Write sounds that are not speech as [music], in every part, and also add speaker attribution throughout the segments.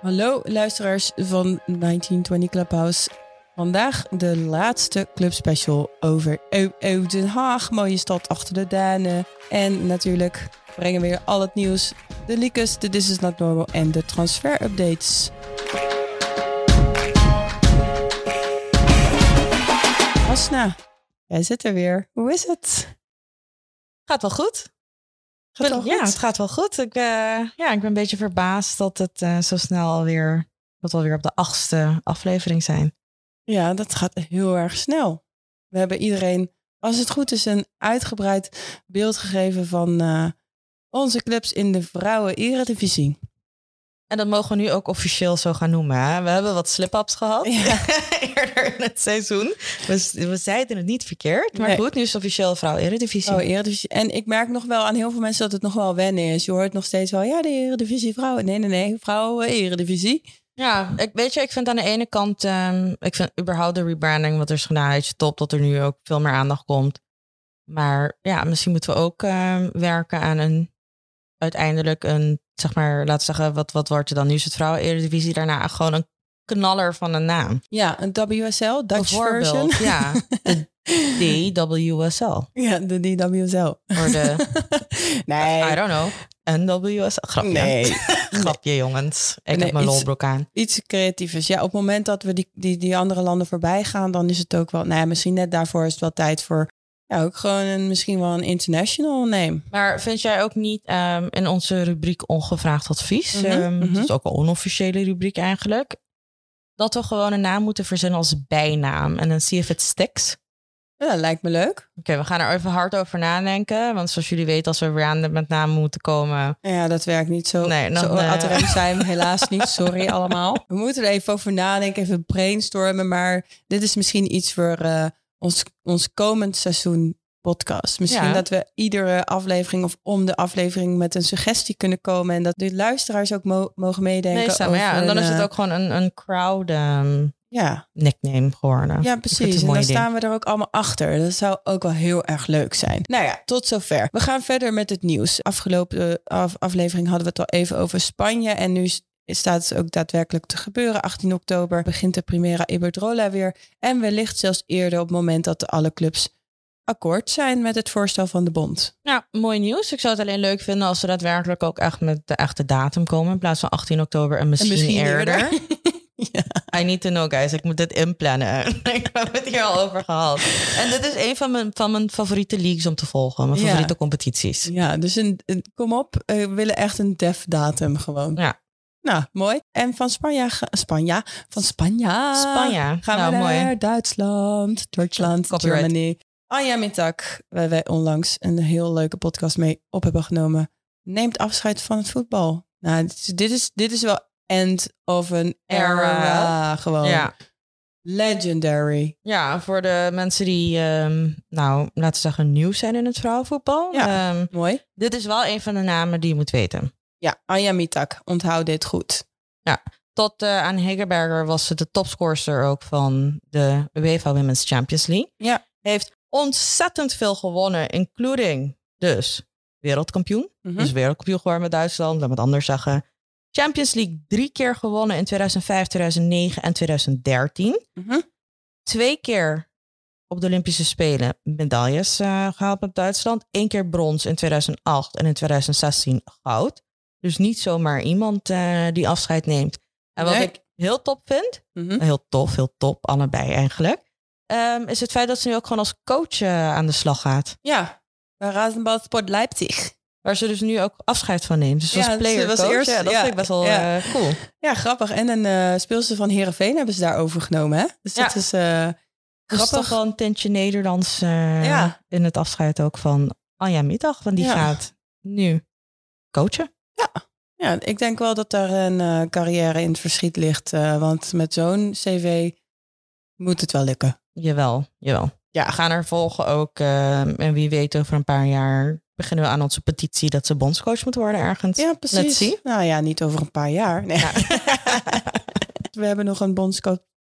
Speaker 1: Hallo luisteraars van 1920 Clubhouse. Vandaag de laatste clubspecial over Den Haag, mooie stad achter de Danen. En natuurlijk brengen we weer al het nieuws, de leakers, de This Is Not Normal en de transfer-updates. Asna, jij zit er weer. Hoe is het?
Speaker 2: Gaat wel goed.
Speaker 1: Gaat wel
Speaker 2: Ja, het gaat wel goed. Ik, eh, ja, ik ben een beetje verbaasd dat het eh, zo snel alweer, dat we alweer op de achtste aflevering zijn.
Speaker 1: Ja, dat gaat heel erg snel. We hebben iedereen, als het goed is, een uitgebreid beeld gegeven van eh, onze clubs in de vrouwen-eredivisie.
Speaker 2: En dat mogen we nu ook officieel zo gaan noemen. Hè? We hebben wat slip-ups gehad
Speaker 1: Ja. [laughs]
Speaker 2: eerder in het seizoen. We, we zeiden het niet verkeerd. Maar
Speaker 1: Nee.
Speaker 2: goed, nu is het officieel vrouw Eredivisie.
Speaker 1: Vrouwen-eredivisie. En ik merk nog wel aan heel veel mensen dat het nog wel wennen is. Je hoort nog steeds wel, ja, de eredivisie vrouwen. Nee, nee, nee, vrouwen-eredivisie.
Speaker 2: Ja, ik, weet je, ik vind aan de ene kant, ehm, ik vind überhaupt de rebranding wat er is gedaan, is top dat er nu ook veel meer aandacht komt. Maar ja, misschien moeten we ook ehm, werken aan een, uiteindelijk een, zeg maar, laten we zeggen, wat, wat wordt er dan? Nu is het vrouwen-eredivisie, daarna gewoon een knaller van een naam.
Speaker 1: Ja, een WSL, Dutch version.
Speaker 2: ja, de [laughs] DWSL.
Speaker 1: Ja, de DWSL.
Speaker 2: Of de, [laughs]
Speaker 1: nee,
Speaker 2: I don't know, NWSL. Grapje.
Speaker 1: nee. [laughs]
Speaker 2: Grapje, jongens. Ik
Speaker 1: Nee,
Speaker 2: heb mijn lolbroek aan.
Speaker 1: iets creatiefs. Ja, op het moment dat we die, die, die andere landen voorbij gaan, dan is het ook wel, nou ja, misschien net daarvoor is het wel tijd voor, ja, ook gewoon een, misschien wel een international name.
Speaker 2: Maar vind jij ook niet ehm, in onze rubriek ongevraagd advies,
Speaker 1: Mhm,
Speaker 2: ehm,
Speaker 1: mhm.
Speaker 2: dat is ook een onofficiële rubriek eigenlijk, dat we gewoon een naam moeten verzinnen als bijnaam en dan zie je of het sticks.
Speaker 1: Ja, dat lijkt me leuk.
Speaker 2: Oké, we gaan er even hard over nadenken, want zoals jullie weten, als we random met namen moeten komen,
Speaker 1: Ja, dat werkt niet zo.
Speaker 2: Nee, dan,
Speaker 1: zo
Speaker 2: eh,
Speaker 1: zijn we [laughs] helaas niet. Sorry allemaal. We moeten er even over nadenken, even brainstormen. Maar dit is misschien iets voor eh, ons, ons komend seizoen podcast. Misschien
Speaker 2: Ja.
Speaker 1: dat we iedere aflevering of om de aflevering met een suggestie kunnen komen. En dat de luisteraars ook mo- mogen meedenken.
Speaker 2: nee, Sam, maar ja, en dan
Speaker 1: een,
Speaker 2: is het ook gewoon een, een crowd ehm,
Speaker 1: Ja,
Speaker 2: nickname geworden.
Speaker 1: ja precies. En dan
Speaker 2: ding.
Speaker 1: staan we er ook allemaal achter. Dat zou ook wel heel erg leuk zijn. Nou ja, tot zover. We gaan verder met het nieuws. Afgelopen af- aflevering hadden we het al even over Spanje. En nu staat het ook daadwerkelijk te gebeuren. 18 oktober begint de Primera Iberdrola weer. En wellicht zelfs eerder op het moment dat de alle clubs akkoord zijn met het voorstel van de bond.
Speaker 2: Ja, mooi nieuws. Ik zou het alleen leuk vinden als ze daadwerkelijk ook echt met de echte datum komen. In plaats van 18 oktober en misschien,
Speaker 1: misschien
Speaker 2: eerder.
Speaker 1: eerder. [laughs] ja.
Speaker 2: I need to know, guys. Ik moet dit inplannen. [laughs] ik heb het hier al over gehad. En dit is een van mijn, van mijn favoriete leagues om te volgen. Mijn
Speaker 1: Ja.
Speaker 2: favoriete competities.
Speaker 1: ja, dus een, een- kom op. we willen echt een def datum gewoon.
Speaker 2: Ja.
Speaker 1: Nou, mooi. En van Spanje, Spanje, van Spanje,
Speaker 2: Spanje.
Speaker 1: gaan
Speaker 2: Nou,
Speaker 1: we
Speaker 2: mooi.
Speaker 1: naar Duitsland, Duitsland,
Speaker 2: Copyright.
Speaker 1: Germany. Anja Mittak, waar wij onlangs een heel leuke podcast mee op hebben genomen, neemt afscheid van het voetbal. Nou, dit is, dit is, wel end of an era.
Speaker 2: Era.
Speaker 1: Gewoon
Speaker 2: Ja.
Speaker 1: legendary.
Speaker 2: ja, voor de mensen die, ehm, nou, laten we zeggen, nieuw zijn in het vrouwenvoetbal.
Speaker 1: Ja.
Speaker 2: Ehm,
Speaker 1: Mooi.
Speaker 2: dit is wel een van de namen die je moet weten.
Speaker 1: Ja, Anja Mittak, onthoud dit goed.
Speaker 2: Tot eh, aan Hegerberger was ze de topscorster ook van de UEFA Women's Champions League.
Speaker 1: Ja.
Speaker 2: Heeft ontzettend veel gewonnen, including dus wereldkampioen.
Speaker 1: Mhm.
Speaker 2: Dus wereldkampioen geworden met Duitsland, laat me het anders zeggen. Champions League drie keer gewonnen in 2005, 2009 en 2013.
Speaker 1: Mhm.
Speaker 2: Twee keer op de Olympische Spelen medailles eh, gehaald met Duitsland. Eén keer brons in 2008 en in 2016 goud. Dus niet zomaar iemand eh, die afscheid neemt. En wat
Speaker 1: Nee.
Speaker 2: ik heel top vind,
Speaker 1: Mhm.
Speaker 2: heel tof, heel top, allebei eigenlijk, ehm, is het feit dat ze nu ook gewoon als coach eh, aan de slag gaat.
Speaker 1: Ja, bij Rasenballsport Leipzig.
Speaker 2: Waar ze dus nu ook afscheid van neemt. Dus
Speaker 1: Ja,
Speaker 2: als player
Speaker 1: was
Speaker 2: coach,
Speaker 1: eerst-
Speaker 2: ja, dat
Speaker 1: ja,
Speaker 2: vind ik best wel
Speaker 1: ja.
Speaker 2: eh, cool.
Speaker 1: Ja, grappig. En een eh speelster van Herenveen hebben ze daar overgenomen. Hè? Dus dat is eh,
Speaker 2: Dus
Speaker 1: grappig.
Speaker 2: toch wel een tintje Nederlands eh, in het afscheid ook van Anja Middag. Want die gaat nu coachen.
Speaker 1: Ja, ik denk wel dat daar een eh, carrière in het verschiet ligt. eh, want met zo'n cv moet het wel lukken.
Speaker 2: Jawel, jawel.
Speaker 1: Ja.
Speaker 2: Gaan er volgen ook. eh, en wie weet over een paar jaar beginnen we aan onze petitie dat ze bondscoach moet worden ergens.
Speaker 1: Ja,
Speaker 2: Let's
Speaker 1: precies.
Speaker 2: see.
Speaker 1: Nou ja, niet over een paar jaar. Nee.
Speaker 2: Ja. [laughs]
Speaker 1: We hebben nog een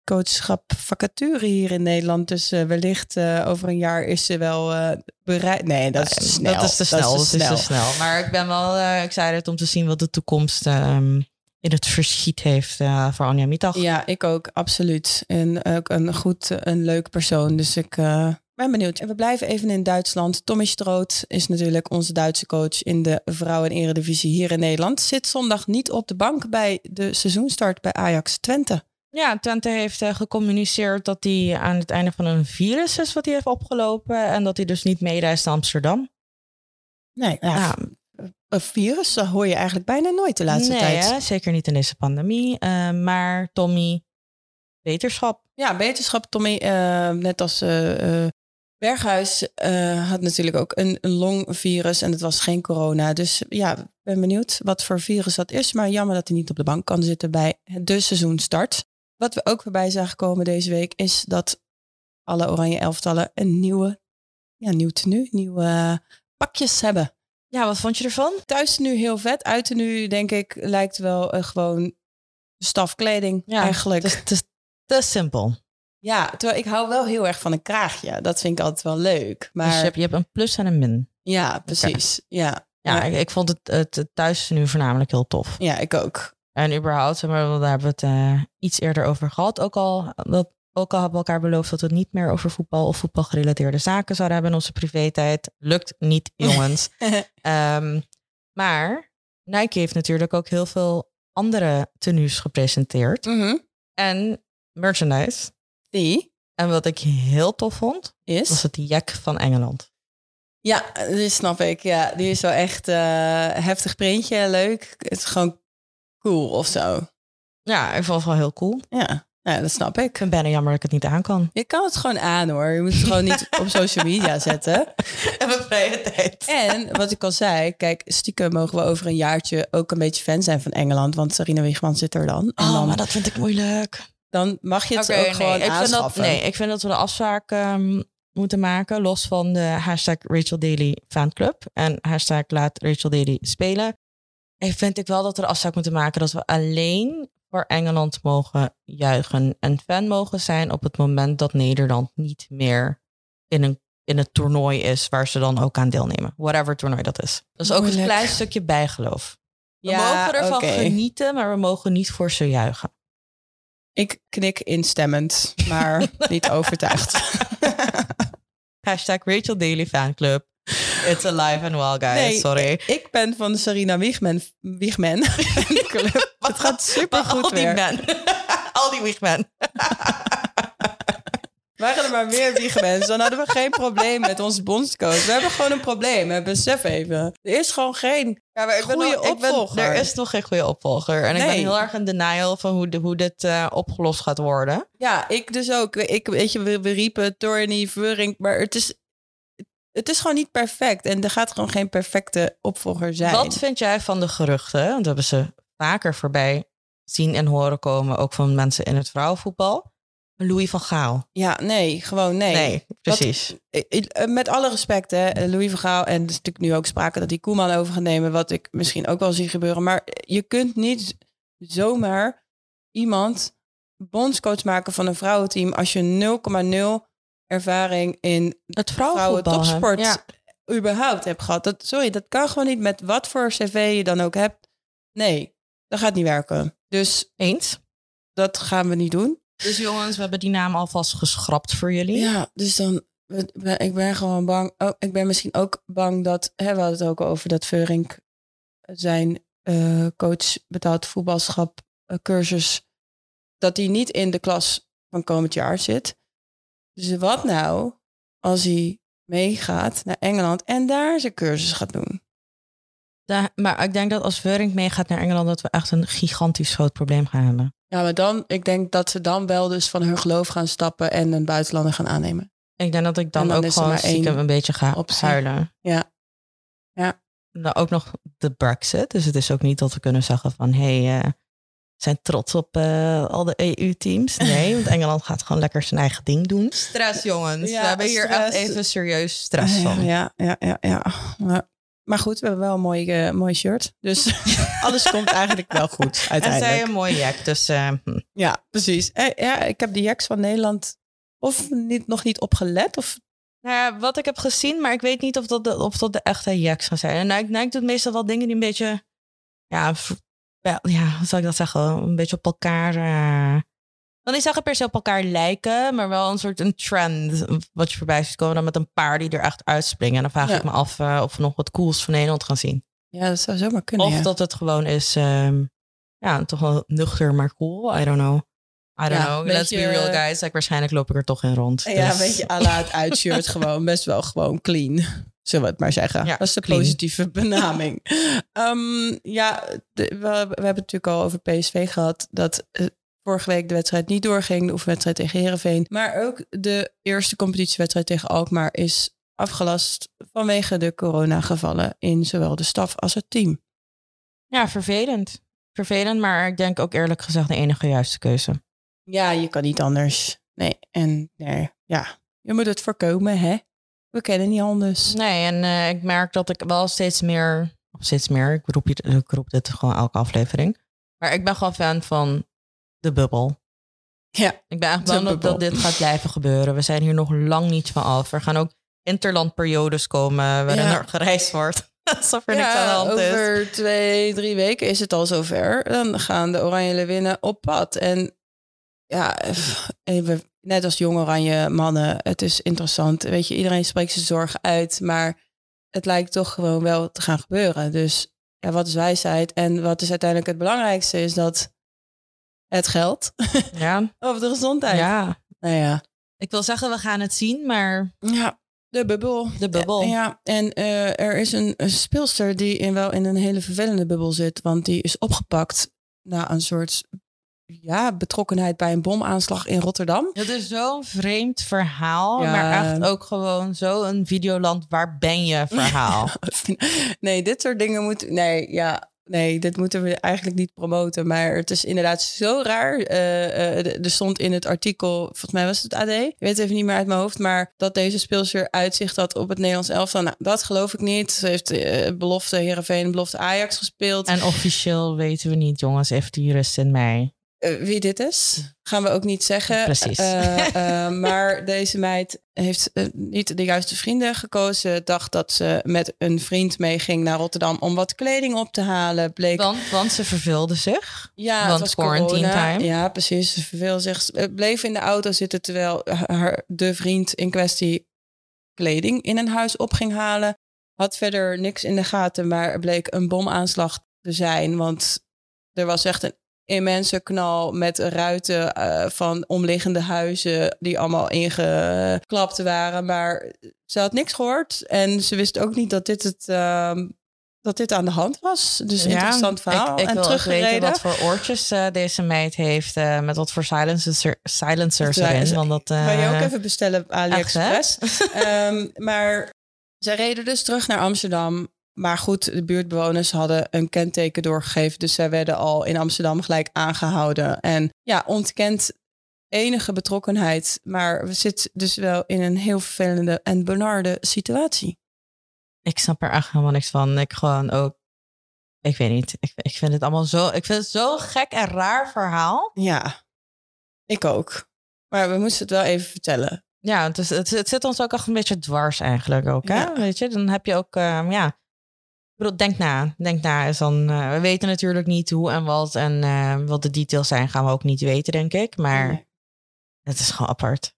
Speaker 1: bondscoachschap vacature hier in Nederland. Dus eh, wellicht eh, over een jaar is ze wel eh, bereid. Nee, dat is te snel.
Speaker 2: Dat is te snel. Dat is te snel. Maar ik ben wel excited om te zien wat de toekomst ehm, in het verschiet heeft voor Anja Mietag.
Speaker 1: Ja, ik ook, absoluut. En ook een goed, een leuk persoon. Dus ik ben benieuwd. En we blijven even in Duitsland. Tommy Stroot is natuurlijk onze Duitse coach in de vrouwen-eredivisie hier in Nederland. Zit zondag niet op de bank bij de seizoenstart bij Ajax Twente.
Speaker 2: Ja, Twente heeft uh, gecommuniceerd dat hij aan het einde van een virus is wat hij heeft opgelopen. En dat hij dus niet meereist naar Amsterdam.
Speaker 1: Nee, ja, ja. een virus hoor je eigenlijk bijna nooit de laatste
Speaker 2: nee,
Speaker 1: tijd.
Speaker 2: Hè? zeker niet in deze pandemie. Uh, maar Tommy, beterschap.
Speaker 1: Ja, beterschap. Tommy, uh, net als Berghuis had natuurlijk ook een, een longvirus en het was geen corona. Dus ja, ben benieuwd wat voor virus dat is. Maar jammer dat hij niet op de bank kan zitten bij de seizoenstart. Wat we ook voorbij zagen komen deze week is dat alle oranje elftallen een nieuwe, ja, nieuw tenue, nieuwe pakjes hebben.
Speaker 2: Ja, wat vond je ervan?
Speaker 1: Thuis nu heel vet. Uit nu denk ik lijkt wel uh, gewoon stafkleding ja, eigenlijk.
Speaker 2: Te simpel.
Speaker 1: Ja, terwijl ik hou wel heel erg van een kraagje. Dat vind ik altijd wel leuk. Maar...
Speaker 2: Dus je hebt, je hebt een plus en een min.
Speaker 1: Ja, precies. Ja,
Speaker 2: ja, ja. Ik, ik, vond het, het thuis nu voornamelijk heel tof.
Speaker 1: Ja, ik ook.
Speaker 2: En überhaupt, maar daar hebben we het uh, iets eerder over gehad. Ook al, dat, ook al hebben we elkaar beloofd dat we het niet meer over voetbal of voetbalgerelateerde zaken zouden hebben in onze privé-tijd. Lukt niet, [laughs] jongens. um, [laughs] maar Nike heeft natuurlijk ook heel veel andere tenues gepresenteerd.
Speaker 1: Mm -hmm.
Speaker 2: En merchandise.
Speaker 1: Die?
Speaker 2: En wat ik heel tof vond,
Speaker 1: is?
Speaker 2: was het jack van Engeland.
Speaker 1: Ja, die snap ik. Ja, die is wel echt uh, heftig printje, leuk. Het is gewoon cool of zo.
Speaker 2: Ja, ik vond het wel heel cool.
Speaker 1: Ja, ja dat snap ik.
Speaker 2: Ik ben bijna jammer dat ik het niet aan kan.
Speaker 1: Je kan het gewoon aan hoor. Je moet het gewoon niet [laughs] op social media zetten.
Speaker 2: En mijn vrije tijd.
Speaker 1: En wat ik al zei, kijk, stiekem mogen we over een jaartje ook een beetje fan zijn van Engeland. Want Sarina Wiegman zit er dan.
Speaker 2: En oh, dan, maar dat vind ik moeilijk.
Speaker 1: Dan mag je het okay, ook
Speaker 2: nee,
Speaker 1: gewoon
Speaker 2: ik
Speaker 1: aanschaffen.
Speaker 2: Vind dat, nee, ik vind dat we de afspraak um, moeten maken. Los van de hashtag Rachel Daily fanclub. En hashtag laat Rachel Daily spelen. En vind ik wel dat de afspraak moeten maken dat we alleen voor Engeland mogen juichen en fan mogen zijn op het moment dat Nederland niet meer in een in het toernooi is waar ze dan ook aan deelnemen. Whatever toernooi dat is. Dat is ook
Speaker 1: Moeilijk.
Speaker 2: een klein stukje bijgeloof. We
Speaker 1: Ja,
Speaker 2: mogen ervan genieten, maar we mogen niet voor ze juichen.
Speaker 1: Ik knik instemmend, maar [laughs] niet overtuigd.
Speaker 2: Hashtag Rachel Daily Fanclub. It's alive and well, guys.
Speaker 1: Nee,
Speaker 2: Sorry.
Speaker 1: Ik ben van de Sarina Wiegman. Wiegman. [laughs] Het gaat super
Speaker 2: Maar al
Speaker 1: goed
Speaker 2: die men. al die weekmen. [laughs] [laughs]
Speaker 1: Waren er maar meer Wiegmans, dan hadden we geen probleem met onze bondscoach. We hebben gewoon een probleem, hè, besef even. Er is gewoon geen
Speaker 2: Ja, maar ik ben
Speaker 1: goede
Speaker 2: nog- ik ben-
Speaker 1: opvolger.
Speaker 2: er is nog geen goede opvolger. En ik ben heel erg in denial van hoe, de, hoe dit eh, opgelost gaat worden.
Speaker 1: Ja, ik dus ook. Ik, weet je, we, we riepen Torny, Veuring, maar het is, het is gewoon niet perfect. En er gaat gewoon geen perfecte opvolger zijn.
Speaker 2: Wat vind jij van de geruchten? Want we hebben ze vaker voorbij zien en horen komen. Ook van mensen in het vrouwenvoetbal. Louis van Gaal.
Speaker 1: Ja, nee, gewoon nee.
Speaker 2: Nee, precies.
Speaker 1: Ik- ik- Met alle respect, hè, Louis van Gaal. En er is natuurlijk nu ook sprake dat hij Koeman over gaat nemen. Wat ik misschien ook wel zie gebeuren. Maar je kunt niet zomaar iemand bondscoach maken van een vrouwenteam. als je 0,0 ervaring in
Speaker 2: Het
Speaker 1: vrouwen topsport
Speaker 2: Ja.
Speaker 1: überhaupt hebt gehad. Dat, sorry, dat kan gewoon niet met wat voor cv je dan ook hebt. Nee, dat gaat niet werken. Dus
Speaker 2: Eens.
Speaker 1: dat gaan we niet doen.
Speaker 2: Dus jongens, we hebben die naam alvast geschrapt voor jullie.
Speaker 1: Ja, dus dan, ik ben gewoon bang. Oh, ik ben misschien ook bang dat, hè, we hadden het ook over dat Veurink zijn eh, coach betaald voetbalschap eh, cursus, dat hij niet in de klas van komend jaar zit. Dus wat nou als hij meegaat naar Engeland en daar zijn cursus gaat doen?
Speaker 2: Da- maar ik denk dat als Veurink meegaat naar Engeland... dat we echt een gigantisch groot probleem gaan hebben.
Speaker 1: Ja, maar dan, ik denk dat ze dan wel dus van hun geloof gaan stappen en een buitenlander gaan aannemen.
Speaker 2: Ik denk dat ik dan,
Speaker 1: dan
Speaker 2: ook
Speaker 1: er
Speaker 2: gewoon stiekem een beetje ga
Speaker 1: optie.
Speaker 2: huilen.
Speaker 1: Ja. Ja.
Speaker 2: Nou, ook nog de Brexit. Dus het is ook niet dat we kunnen zeggen van... hé, hey, eh, zijn trots op eh, al de EU-teams. Nee, want [laughs] Engeland gaat gewoon lekker zijn eigen ding doen. Stress, jongens.
Speaker 1: Ja,
Speaker 2: we hebben hier echt even serieus stress van.
Speaker 1: Ja, ja, ja, ja. Maar, maar goed, we hebben wel een mooi, mooi shirt. Dus [laughs] alles komt eigenlijk wel goed
Speaker 2: En zij
Speaker 1: uiteindelijk.
Speaker 2: een mooi jack. Dus eh, hm.
Speaker 1: Ja, precies. Ja, ik heb de jacks van Nederland of niet, nog niet opgelet. Of,
Speaker 2: Nou ja, wat ik heb gezien, maar ik weet niet of dat de, of dat de echte jacks gaan zijn. En Nike, Nike doet meestal wel dingen die een beetje ja, wel, ja, hoe zal ik dat zeggen? Een beetje op elkaar. eh ik wil niet zeggen per se op elkaar lijken, maar wel een soort een trend wat je voorbij ziet komen dan met een paar die er echt uitspringen. En dan vraag
Speaker 1: Ja.
Speaker 2: ik me af eh, of we nog wat cools van Nederland gaan zien.
Speaker 1: Ja, dat zou zomaar kunnen.
Speaker 2: Of
Speaker 1: ja.
Speaker 2: dat het gewoon is, ehm, ja, toch wel nuchter, maar cool. I don't know. I don't
Speaker 1: Ja,
Speaker 2: know. Let's be real,
Speaker 1: eh,
Speaker 2: guys. Like, waarschijnlijk loop ik er toch in rond.
Speaker 1: Ja,
Speaker 2: Dus-
Speaker 1: een beetje à la het uitshirt gewoon. Best wel gewoon clean. Zullen we het maar zeggen.
Speaker 2: Ja,
Speaker 1: dat is de
Speaker 2: clean.
Speaker 1: positieve [laughs] benaming. Ehm, ja, de- we, we hebben het natuurlijk al over PSV gehad. Dat eh, vorige week de wedstrijd niet doorging. De oefenwedstrijd tegen Herenveen. Maar ook de eerste competitiewedstrijd tegen Alkmaar is afgelast vanwege de coronagevallen in zowel de staf als het team.
Speaker 2: Ja, vervelend. Vervelend, maar ik denk ook eerlijk gezegd de enige juiste keuze.
Speaker 1: Ja, je kan niet anders. Nee, en nee, ja, je moet het voorkomen, hè? We kennen niet anders.
Speaker 2: Nee, en eh, ik merk dat ik wel steeds meer, steeds meer, ik roep, je, ik roep dit gewoon elke aflevering. Maar ik ben gewoon fan van de bubbel.
Speaker 1: Ja,
Speaker 2: Ik ben echt bang dat, dit gaat blijven gebeuren. We zijn hier nog lang niet van af. Er gaan ook interlandperiodes komen waarin
Speaker 1: Ja.
Speaker 2: er gereisd wordt. [laughs] Alsof er niks aan de hand is.
Speaker 1: over twee, drie weken is het al zover. Dan gaan de Oranje Leeuwinnen op pad. En ja, even, net als jong Oranje mannen, het is interessant. Weet je, iedereen spreekt zijn zorgen uit, maar het lijkt toch gewoon wel te gaan gebeuren. Dus ja, wat is wijsheid? En wat is uiteindelijk het belangrijkste is dat het geld
Speaker 2: Ja, [laughs]
Speaker 1: of de gezondheid.
Speaker 2: ja.
Speaker 1: Nou ja.
Speaker 2: Ik wil zeggen, we gaan het zien, maar
Speaker 1: Ja, de bubbel.
Speaker 2: de bubbel.
Speaker 1: Ja, en eh, er is een, een speelster die in, wel in een hele vervelende bubbel zit. Want die is opgepakt na een soort ja, betrokkenheid bij een bomaanslag in Rotterdam.
Speaker 2: Het is zo'n vreemd verhaal,
Speaker 1: Ja.
Speaker 2: maar echt ook gewoon zo'n videoland, waar ben je verhaal. [laughs]
Speaker 1: Nee, dit soort dingen moeten... Nee, ja... Nee, dit moeten we eigenlijk niet promoten. Maar het is inderdaad zo raar. Eh, eh, er stond in het artikel, volgens mij was het AD. Ik weet het even niet meer uit mijn hoofd. Maar dat deze speelster uitzicht had op het Nederlands elftal. Nou, dat geloof ik niet. Ze heeft eh, belofte Heerenveen, belofte Ajax gespeeld.
Speaker 2: En officieel weten we niet, jongens, even de jurist in mij.
Speaker 1: Eh, wie dit is, gaan we ook niet zeggen.
Speaker 2: Precies.
Speaker 1: Eh, eh, maar deze meid heeft niet de juiste vrienden gekozen. Dacht dat ze met een vriend meeging naar Rotterdam om wat kleding op te halen. Bleek,
Speaker 2: Want, want ze verveelde zich.
Speaker 1: ja,
Speaker 2: want
Speaker 1: was
Speaker 2: quarantine
Speaker 1: corona.
Speaker 2: time.
Speaker 1: Ja, precies. Ze verveelde zich. Bleef in de auto zitten terwijl haar, de vriend in kwestie kleding in een huis op ging halen. Had verder niks in de gaten, maar bleek een bomaanslag te zijn. Want er was echt een immense knal met ruiten eh, van omliggende huizen die allemaal ingeklapt waren. Maar ze had niks gehoord en ze wist ook niet dat dit het... ehm, dat dit aan de hand was. Dus interessant verhaal.
Speaker 2: Ik, ik
Speaker 1: en
Speaker 2: wil ook weten
Speaker 1: teruggereden.
Speaker 2: wat voor oortjes eh, deze meid heeft. eh, met wat voor silencer, silencers
Speaker 1: Ja,
Speaker 2: erin. Want dat,
Speaker 1: Kan je ook even bestellen op AliExpress. [laughs]
Speaker 2: Echt,
Speaker 1: maar zij reden dus terug naar Amsterdam. Maar goed, de buurtbewoners hadden een kenteken doorgegeven. Dus zij werden al in Amsterdam gelijk aangehouden. En ja, ontkent enige betrokkenheid. Maar we zitten dus wel in een heel vervelende en benarde situatie.
Speaker 2: Ik snap er echt helemaal niks van. Ik gewoon ook. Ik weet niet. Ik, ik vind het allemaal zo. Ik vind het zo'n gek en raar verhaal.
Speaker 1: Ja, ik ook. Maar we moesten het wel even vertellen.
Speaker 2: Ja, het, is, het, het zit ons ook echt een beetje dwars eigenlijk ook. Hè?
Speaker 1: Ja.
Speaker 2: Weet je, dan heb je ook, ehm, ja. Ik bedoel, denk na. Denk na is dan. eh, we weten natuurlijk niet hoe en wat en eh, wat de details zijn, gaan we ook niet weten, denk ik. Maar
Speaker 1: Nee.
Speaker 2: het is gewoon apart.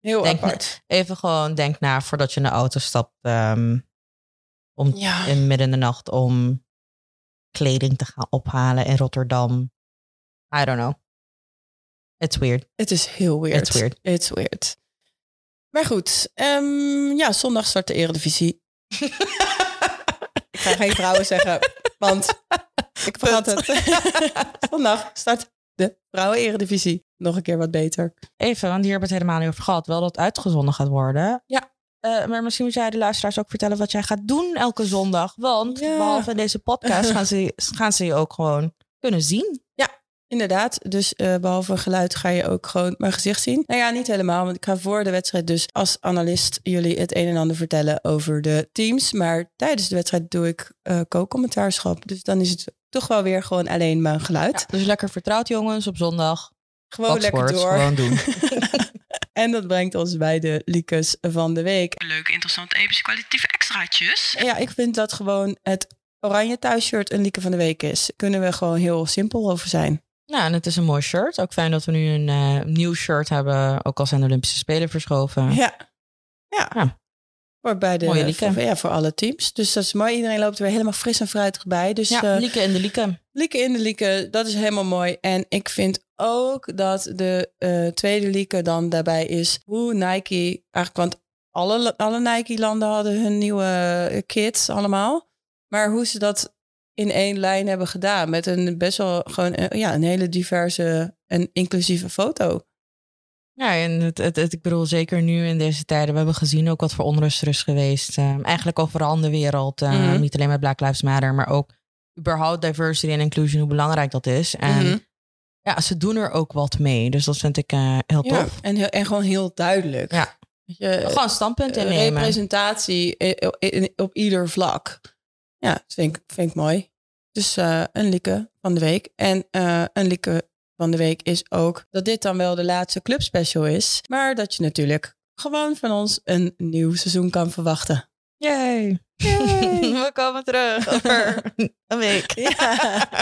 Speaker 1: Heel
Speaker 2: Denk
Speaker 1: apart.
Speaker 2: Even gewoon denk na voordat je in de auto stapt. ehm, om
Speaker 1: Ja.
Speaker 2: in midden in de nacht om kleding te gaan ophalen in Rotterdam. I don't know. It's weird.
Speaker 1: Het is heel weird.
Speaker 2: It's weird.
Speaker 1: It's weird. Maar goed, ehm, ja, zondag start de Eredivisie. [laughs] ik ga geen vrouwen zeggen, want ik vergat het. zondag [laughs] start de vrouwen-Eredivisie. Nog een keer wat beter.
Speaker 2: Even, want hier hebben we het helemaal niet over gehad. Wel dat het uitgezonden gaat worden.
Speaker 1: Ja.
Speaker 2: Eh, maar misschien moet jij de luisteraars ook vertellen wat jij gaat doen elke zondag. Want
Speaker 1: Ja.
Speaker 2: behalve deze podcast [laughs] gaan ze, gaan ze je ook gewoon kunnen zien.
Speaker 1: Inderdaad, dus eh, behalve geluid ga je ook gewoon mijn gezicht zien. Nou ja, niet helemaal, want ik ga voor de wedstrijd dus als analist jullie het een en ander vertellen over de teams. Maar tijdens de wedstrijd doe ik eh co-commentaarschap. Dus dan is het toch wel weer gewoon alleen mijn geluid.
Speaker 2: Dus lekker vertrouwd jongens op zondag.
Speaker 1: Gewoon lekker
Speaker 2: Sports,
Speaker 1: door.
Speaker 2: Gewoon doen. [laughs]
Speaker 1: en dat brengt ons bij de Liekes van de week. Leuke, interessante, epische, kwalitatieve extraatjes. Ja, ik vind dat gewoon het oranje thuisshirt een Lieke van de Week is. Kunnen we gewoon heel simpel over zijn.
Speaker 2: Nou, en het is een mooi shirt. Ook fijn dat we nu een eh, nieuw shirt hebben. Ook al zijn de Olympische Spelen verschoven.
Speaker 1: Ja. Ja.
Speaker 2: Ja.
Speaker 1: Voor, bij de,
Speaker 2: Mooie Lieke.
Speaker 1: voor, ja, voor alle teams. Dus dat is mooi. Iedereen loopt er weer helemaal fris en fruitig bij. Dus
Speaker 2: Ja,
Speaker 1: eh,
Speaker 2: Lieke in de Lieke.
Speaker 1: Lieke in de Lieke, dat is helemaal mooi. En ik vind ook dat de eh, tweede Lieke dan daarbij is hoe Nike, eigenlijk, want alle, alle Nike-landen hadden hun nieuwe kits allemaal. Maar hoe ze dat in één lijn hebben gedaan met een best wel gewoon eh, ja, een hele diverse en inclusieve foto.
Speaker 2: Ja, en het, het, het- ik bedoel, zeker nu in deze tijden. We hebben gezien ook wat voor onrust er is geweest. eh, eigenlijk overal in de wereld. eh,
Speaker 1: Mhm.
Speaker 2: Niet alleen met Black Lives Matter, maar ook überhaupt diversity en inclusion, hoe belangrijk dat is. En
Speaker 1: Mhm.
Speaker 2: ja, ze doen er ook wat mee. Dus dat vind ik eh, heel
Speaker 1: Ja,
Speaker 2: tof.
Speaker 1: en, heel, en gewoon heel duidelijk.
Speaker 2: Ja.
Speaker 1: Je,
Speaker 2: Gewoon standpunt
Speaker 1: eh,
Speaker 2: innemen.
Speaker 1: representatie op ieder vlak. Ja, dat vind ik, vind ik mooi. Dus eh, een lieke van de week. En eh, een lieke van de week is ook dat dit dan wel de laatste clubspecial is. Maar dat je natuurlijk gewoon van ons een nieuw seizoen kan verwachten.
Speaker 2: Yay.
Speaker 1: Yay. [laughs]
Speaker 2: We komen terug over een week. [laughs]
Speaker 1: Ja.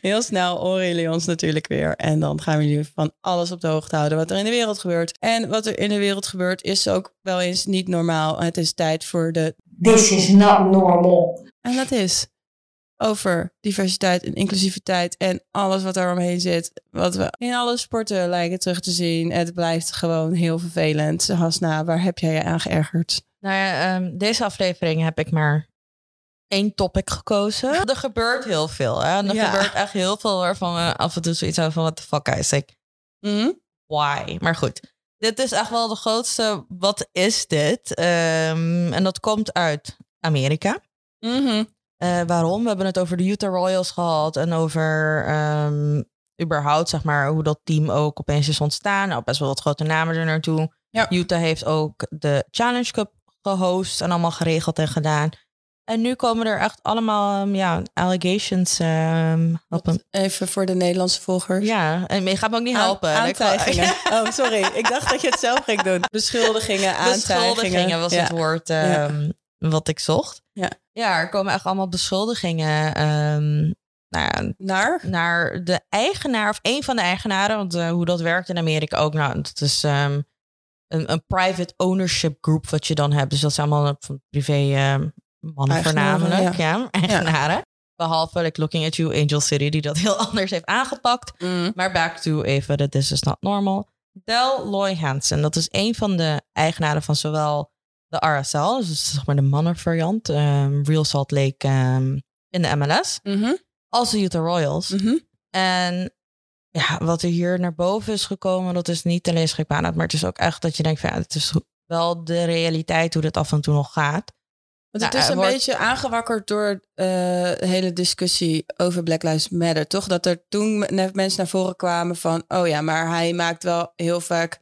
Speaker 1: Heel snel horen jullie ons natuurlijk weer. En dan gaan we jullie van alles op de hoogte houden wat er in de wereld gebeurt. En wat er in de wereld gebeurt is ook wel eens niet normaal. Het is tijd voor de
Speaker 3: This is not normal.
Speaker 1: En dat is over diversiteit en inclusiviteit en alles wat er omheen zit. Wat we in alle sporten lijken terug te zien. Het blijft gewoon heel vervelend. Hasna, waar heb jij je aan geërgerd?
Speaker 2: Nou ja, ehm, deze aflevering heb ik maar één topic gekozen. Er gebeurt heel veel. Hè? En er
Speaker 1: Ja.
Speaker 2: gebeurt echt heel veel waarvan we af en toe zoiets hebben van... What the fuck, guys? Like,
Speaker 1: Mhm.
Speaker 2: why? Maar goed, dit is echt wel de grootste... Wat is dit? Ehm, en dat komt uit Amerika.
Speaker 1: Mhm.
Speaker 2: Eh, waarom? We hebben het over de Utah Royals gehad en over ehm, überhaupt, zeg maar, hoe dat team ook opeens is ontstaan. Nou, best wel wat grote namen er naartoe.
Speaker 1: Ja.
Speaker 2: Utah heeft ook de Challenge Cup gehost en allemaal geregeld en gedaan. En nu komen er echt allemaal ehm, ja, allegations ehm, op.
Speaker 1: Even voor de Nederlandse volgers.
Speaker 2: Ja, en je gaat me ook niet helpen.
Speaker 1: Aan- aantijgingen. [laughs] Oh, sorry. Ik dacht dat je het zelf ging doen. Beschuldigingen, aantijgingen.
Speaker 2: Beschuldigingen was
Speaker 1: Ja.
Speaker 2: het woord ehm, wat ik zocht.
Speaker 1: Ja.
Speaker 2: ja, er komen echt allemaal beschuldigingen. nou
Speaker 1: Naar?
Speaker 2: naar de eigenaar of een van de eigenaren. Want eh, hoe dat werkt in Amerika ook. Nou, dat is een, een private ownership group wat je dan hebt. Dus dat zijn allemaal van privé mannen
Speaker 1: Eigenaren,
Speaker 2: voornamelijk. Ja. eigenaren. Behalve like, Looking at You, Angel City, die dat heel [laughs] anders heeft aangepakt.
Speaker 1: Mm.
Speaker 2: Maar back to even, that this is not normal. Del Loy Hansen, dat is een van de eigenaren van zowel de RSL, dus zeg maar de mannenvariant, ehm, Real Salt Lake ehm, in de MLS,
Speaker 1: Mhm.
Speaker 2: als de Utah Royals.
Speaker 1: Mhm.
Speaker 2: En ja, wat er hier naar boven is gekomen, dat is niet alleen schrikbarend, maar het is ook echt dat je denkt van ja, het is wel de realiteit hoe dit af en toe nog gaat.
Speaker 1: Want het
Speaker 2: Nou,
Speaker 1: is
Speaker 2: er
Speaker 1: een
Speaker 2: wordt-
Speaker 1: beetje aangewakkerd door eh, de hele discussie over Black Lives Matter, toch? Dat er toen mensen naar voren kwamen van, oh ja, maar hij maakt wel heel vaak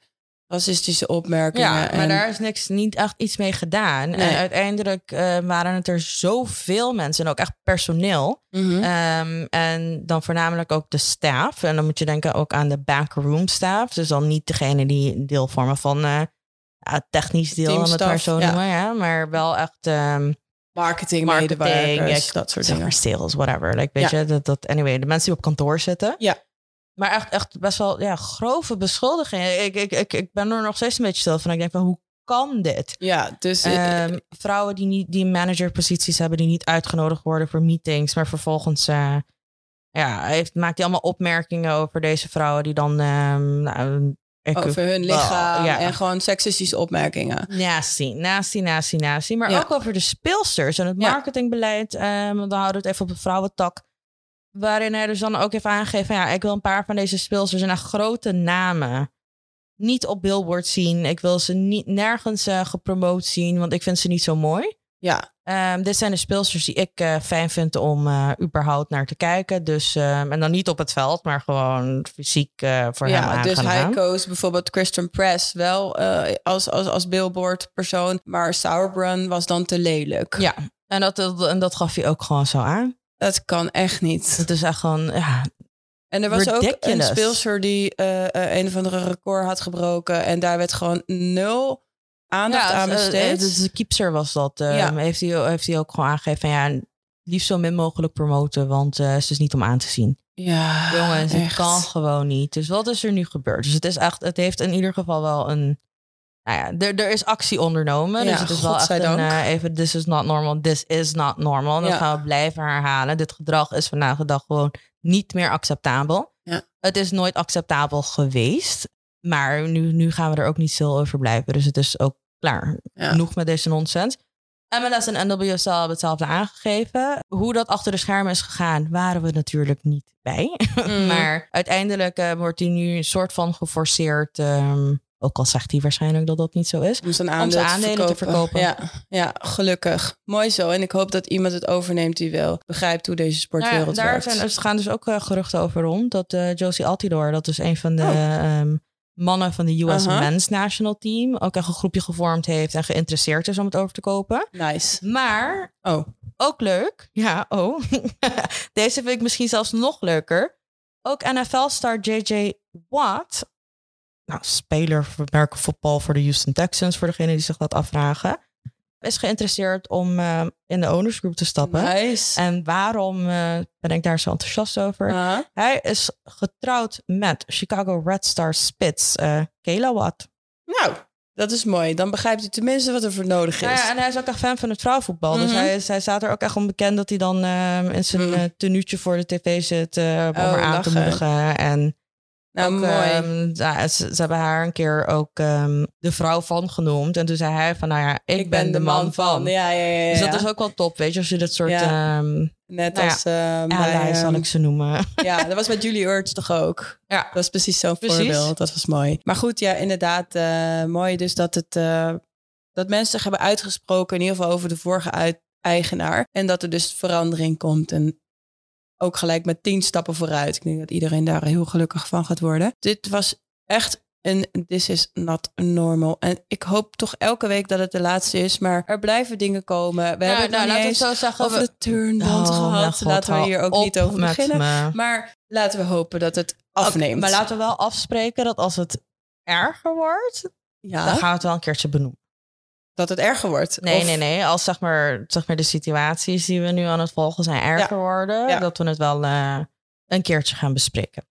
Speaker 1: racistische opmerkingen.
Speaker 2: Ja, maar
Speaker 1: en-
Speaker 2: daar is niks, niet echt iets mee gedaan.
Speaker 1: Nee.
Speaker 2: En uiteindelijk eh, waren het er zoveel mensen en ook echt personeel.
Speaker 1: Mhm.
Speaker 2: Ehm, en dan voornamelijk ook de staff. En dan moet je denken ook aan de backroom staff. Dus dan niet degene die deel vormen van eh, ja, technisch deel, om het maar zo
Speaker 1: ja.
Speaker 2: noemen. Ja. Maar wel echt ehm
Speaker 1: marketing,
Speaker 2: marketing,
Speaker 1: medewerkers,
Speaker 2: ja,
Speaker 1: dat soort dingen.
Speaker 2: maar sales, whatever. Like, weet je, dat, dat, anyway, de mensen die op kantoor zitten.
Speaker 1: Ja.
Speaker 2: Maar echt, echt best wel ja, grove beschuldigingen. Ik, ik, ik, ik ben er nog steeds een beetje stil van. Ik denk van, hoe kan dit?
Speaker 1: Ja, dus eh,
Speaker 2: Ehm, vrouwen die niet die managerposities hebben, die niet uitgenodigd worden voor meetings, maar vervolgens eh, ja, heeft, maakt hij allemaal opmerkingen over deze vrouwen die dan nou, ik-
Speaker 1: over hun lichaam
Speaker 2: ja.
Speaker 1: en gewoon seksistische opmerkingen.
Speaker 2: Nasty, nasty, nasty, nasty. Maar
Speaker 1: Ja.
Speaker 2: ook over de speelsters en het
Speaker 1: Ja.
Speaker 2: marketingbeleid. ehm, dan houden we het even op de vrouwentak. Waarin hij dus dan ook even aangeeft van ja, ik wil een paar van deze speelsters en grote namen niet op billboard zien. Ik wil ze niet nergens eh, gepromoot zien, want ik vind ze niet zo mooi.
Speaker 1: Ja,
Speaker 2: Ehm, dit zijn de speelsters die ik eh, fijn vind om eh, überhaupt naar te kijken. Dus, ehm, en dan niet op het veld, maar gewoon fysiek eh, voor hem
Speaker 1: ja
Speaker 2: aan
Speaker 1: dus hij koos bijvoorbeeld Christian Press wel als, als, als billboard persoon, maar Sauerbrunn was dan te lelijk.
Speaker 2: Ja, en dat, dat- en dat gaf hij ook gewoon zo aan.
Speaker 1: Dat kan echt niet.
Speaker 2: Het is echt gewoon, ja,
Speaker 1: En er was ook een speelster die een of andere record had gebroken. En daar werd gewoon nul aandacht aan
Speaker 2: eh,
Speaker 1: besteed.
Speaker 2: eh, dus de keepster was dat. eh,
Speaker 1: Ja.
Speaker 2: heeft, hij, heeft hij ook gewoon aangegeven van ja, liefst zo min mogelijk promoten, want uh, ze is niet om aan te zien.
Speaker 1: Ja,
Speaker 2: Jongens, het kan gewoon niet. Dus wat is er nu gebeurd? Dus het is echt, het heeft in ieder geval wel een. Nou ja, er, er is actie ondernomen.
Speaker 1: Ja,
Speaker 2: dus het is wel echt een, eh, even, this is not normal, this is not normal. Dat
Speaker 1: Ja.
Speaker 2: gaan we blijven herhalen. Dit gedrag is vandaag de dag gewoon niet meer acceptabel.
Speaker 1: Ja.
Speaker 2: Het is nooit acceptabel geweest. Maar nu, nu gaan we er ook niet stil over blijven. Dus het is ook klaar.
Speaker 1: Ja.
Speaker 2: Genoeg met deze nonsens. MLS en NWSL hebben hetzelfde aangegeven. Hoe dat achter de schermen is gegaan, waren we natuurlijk niet bij. [laughs]
Speaker 1: Mm.
Speaker 2: maar uiteindelijk eh, wordt hij nu een soort van geforceerd. ehm, ook al zegt hij waarschijnlijk dat dat niet zo is.
Speaker 1: Om zijn
Speaker 2: Om
Speaker 1: aandelen,
Speaker 2: zijn aandelen te verkopen.
Speaker 1: Ja, ja, gelukkig. Mooi zo. En ik hoop dat iemand het overneemt die wel begrijpt hoe deze sportwereld
Speaker 2: Nou ja, daar
Speaker 1: werkt.
Speaker 2: zijn, er gaan dus ook eh, geruchten over rond. Dat eh, Josie Altidore, dat is een van de
Speaker 1: Oh.
Speaker 2: ehm, mannen van de US. Men's National Team, ook echt een groepje gevormd heeft en geïnteresseerd is om het over te kopen.
Speaker 1: Nice.
Speaker 2: Maar
Speaker 1: Oh,
Speaker 2: ook leuk, ja, oh. [laughs] Deze vind ik misschien zelfs nog leuker. Ook NFL-star JJ Watt, nou, speler voor American Football voor de Houston Texans, voor degene die zich dat afvragen, is geïnteresseerd om eh, in de owners group te stappen.
Speaker 1: nice.
Speaker 2: En waarom eh, ben ik daar zo enthousiast over?
Speaker 1: Ah,
Speaker 2: Hij is getrouwd met Chicago Red Star Spits, eh Kayla Watt.
Speaker 1: nou, dat is mooi. Dan begrijpt u tenminste wat er voor nodig is.
Speaker 2: Nou ja, en hij is ook echt fan van het vrouwenvoetbal. Dus
Speaker 1: Mhm.
Speaker 2: hij, is, hij staat er ook echt onbekend dat hij dan eh, in zijn
Speaker 1: Mm.
Speaker 2: tenuutje voor de tv zit om
Speaker 1: Oh,
Speaker 2: haar aan te moedigen. En
Speaker 1: nou,
Speaker 2: ook,
Speaker 1: mooi.
Speaker 2: ehm, ja, ze, ze hebben haar een keer ook ehm, de vrouw van genoemd. En toen zei hij van, nou ja, ik, ben, de man van.
Speaker 1: Ja, ja, ja. ja.
Speaker 2: Dus dat is ook wel top, weet je, als je dit soort
Speaker 1: Ja.
Speaker 2: ehm
Speaker 1: Net
Speaker 2: nou ja,
Speaker 1: als eh, bij...
Speaker 2: zal ik ze noemen.
Speaker 1: Ja, dat was bij Julie Ertz toch ook.
Speaker 2: Ja.
Speaker 1: Dat was precies zo'n voorbeeld. Dat was mooi. Maar goed, ja, inderdaad. eh, mooi dus dat, het, eh, dat mensen zich hebben uitgesproken. In ieder geval over de vorige uit- eigenaar. En dat er dus verandering komt. En ook gelijk met tien stappen vooruit. Ik denk dat iedereen daar heel gelukkig van gaat worden. Dit was echt een This is not normal. En ik hoop toch elke week dat het de laatste is. Maar er blijven dingen komen. We hebben het nog niet
Speaker 2: laten we zo zeggen.
Speaker 1: over
Speaker 2: we-
Speaker 1: de turnband
Speaker 2: Oh,
Speaker 1: gehad.
Speaker 2: god,
Speaker 1: Laten we hier ook niet over beginnen.
Speaker 2: me.
Speaker 1: Maar laten we hopen dat het afneemt.
Speaker 2: Maar laten we wel afspreken dat als het erger wordt, dan
Speaker 1: ja,
Speaker 2: gaan we het wel een keertje benoemen.
Speaker 1: Dat het erger wordt.
Speaker 2: Nee,
Speaker 1: Of-
Speaker 2: nee, nee. Als zeg maar, zeg maar de situaties die we nu aan het volgen zijn erger worden,
Speaker 1: Ja.
Speaker 2: dat we het wel eh, een keertje gaan bespreken.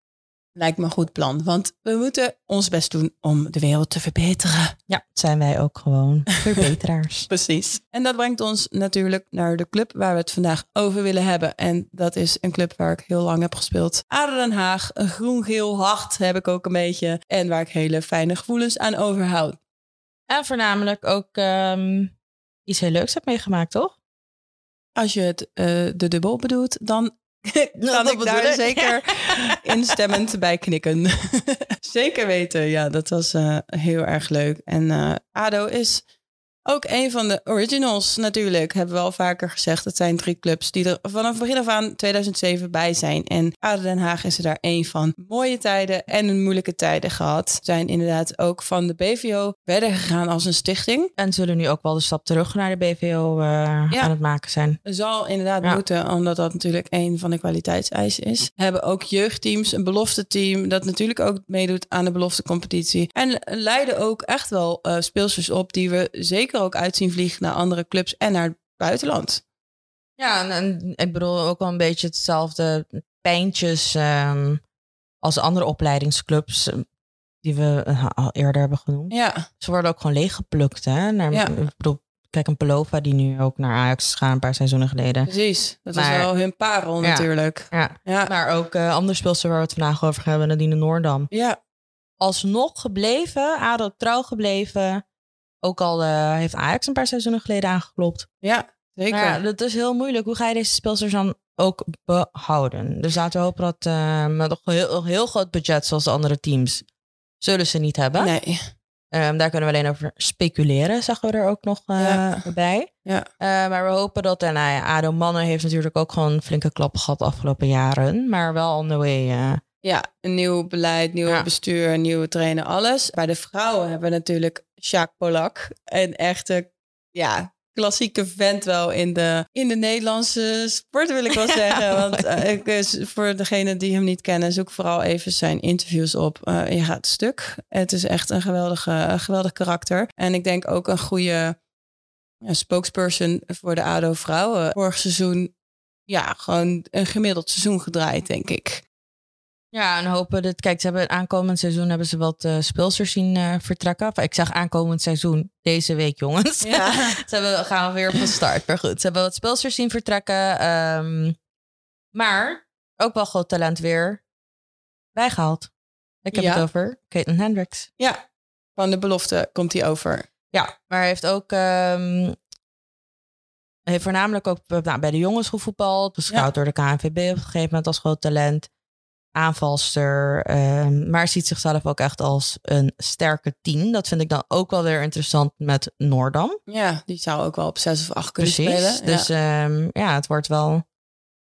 Speaker 1: Lijkt me een goed plan. Want we moeten ons best doen om de wereld te verbeteren.
Speaker 2: Ja, zijn wij ook gewoon [laughs] verbeteraars.
Speaker 1: Precies. En dat brengt ons natuurlijk naar de club waar we het vandaag over willen hebben. En dat is een club waar ik heel lang heb gespeeld. ADO Den Haag, een groen-geel hart heb ik ook een beetje. En waar ik hele fijne gevoelens aan overhoud.
Speaker 2: En voornamelijk ook ehm, iets heel leuks heb meegemaakt, toch?
Speaker 1: Als je het eh, de dubbel bedoelt, dan [laughs] kan ik daar [laughs] zeker instemmend bij knikken. [laughs] zeker weten, ja, dat was eh, heel erg leuk. En eh, ADO is ook een van de originals natuurlijk. Hebben we al vaker gezegd. Het zijn drie clubs die er vanaf begin af aan 2007 bij zijn. En ADO Den Haag is er daar één van. Mooie tijden en een moeilijke tijden gehad. Zijn inderdaad ook van de BVO verder gegaan als een stichting.
Speaker 2: En zullen nu ook wel de stap terug naar de BVO eh,
Speaker 1: Ja.
Speaker 2: aan het maken zijn.
Speaker 1: Zal inderdaad
Speaker 2: Ja.
Speaker 1: moeten, omdat dat natuurlijk een van de kwaliteitseisen is. Hebben ook jeugdteams, een belofte team, dat natuurlijk ook meedoet aan de beloftecompetitie. En leiden ook echt wel eh speelsters op die we zeker ook uitzien vliegen naar andere clubs en naar het buitenland.
Speaker 2: Ja, en, en ik bedoel ook wel een beetje hetzelfde pijntjes ehm, als de andere opleidingsclubs eh, die we eh, al eerder hebben genoemd.
Speaker 1: Ja,
Speaker 2: Ze worden ook gewoon leeggeplukt, hè? Naar,
Speaker 1: Ja.
Speaker 2: Ik bedoel, kijk, een Pelova die nu ook naar Ajax is een paar seizoenen geleden.
Speaker 1: precies. Dat
Speaker 2: Maar-
Speaker 1: is wel hun parel
Speaker 2: Ja.
Speaker 1: natuurlijk.
Speaker 2: Ja.
Speaker 1: Ja,
Speaker 2: Maar ook eh andere speelsters waar we het vandaag over gaan hebben, Nadine Noordam.
Speaker 1: ja.
Speaker 2: Alsnog gebleven, ADO trouw gebleven. Ook al eh, heeft Ajax een paar seizoenen geleden aangeklopt.
Speaker 1: ja zeker.
Speaker 2: Maar ja, dat is heel moeilijk. Hoe ga je deze speelsters dan ook behouden? Dus laten we hopen dat met een heel, heel groot budget zoals de andere teams zullen ze niet hebben.
Speaker 1: nee.
Speaker 2: Ehm, daar kunnen we alleen over speculeren, zeggen we er ook nog eh,
Speaker 1: Ja.
Speaker 2: bij.
Speaker 1: Ja.
Speaker 2: Eh, maar we hopen dat, en nou ja, ADO Mannen heeft natuurlijk ook gewoon flinke klappen gehad de afgelopen jaren. Maar wel on the way. Eh.
Speaker 1: Ja, een nieuw beleid, nieuw
Speaker 2: Ja.
Speaker 1: bestuur, nieuwe trainer, alles. Bij de vrouwen hebben we natuurlijk Sjaak Polak. Een echte, ja, klassieke vent wel in de, in de Nederlandse sport, wil ik wel [laughs] zeggen. Want eh, ik, is- voor degenen die hem niet kennen, zoek vooral even zijn interviews op. Eh, je gaat stuk. Het is echt een, geweldige, een geweldig karakter. En ik denk ook een goede ja, spokesperson voor de ADO-vrouwen. Vorig seizoen ja, gewoon een gemiddeld seizoen gedraaid, denk ik.
Speaker 2: Ja, en hopen dat. Kijk, ze hebben aankomend seizoen hebben ze wat uh, speelsters zien uh, vertrekken. Enfin, ik zeg aankomend seizoen deze week, jongens.
Speaker 1: Ja. [laughs]
Speaker 2: ze hebben, gaan weer van start. Maar goed, ze hebben wat speelsters zien vertrekken. Um, maar ook wel groot talent weer bijgehaald. Ik heb
Speaker 1: Ja.
Speaker 2: het over Caitlin Hendricks.
Speaker 1: Ja, van de belofte komt hij over.
Speaker 2: Ja, maar hij heeft ook. ehm, heeft voornamelijk ook eh, nou, bij de jongens gevoetbald. Beschouwd door de KNVB op een gegeven moment als groot talent. Aanvalster. ehm, maar ziet zichzelf ook echt als een sterke team. Dat vind ik dan ook wel weer interessant met Noordam.
Speaker 1: Ja, die zou ook wel op zes of acht kunnen
Speaker 2: Precies.
Speaker 1: spelen.
Speaker 2: Dus ehm, ja, het wordt wel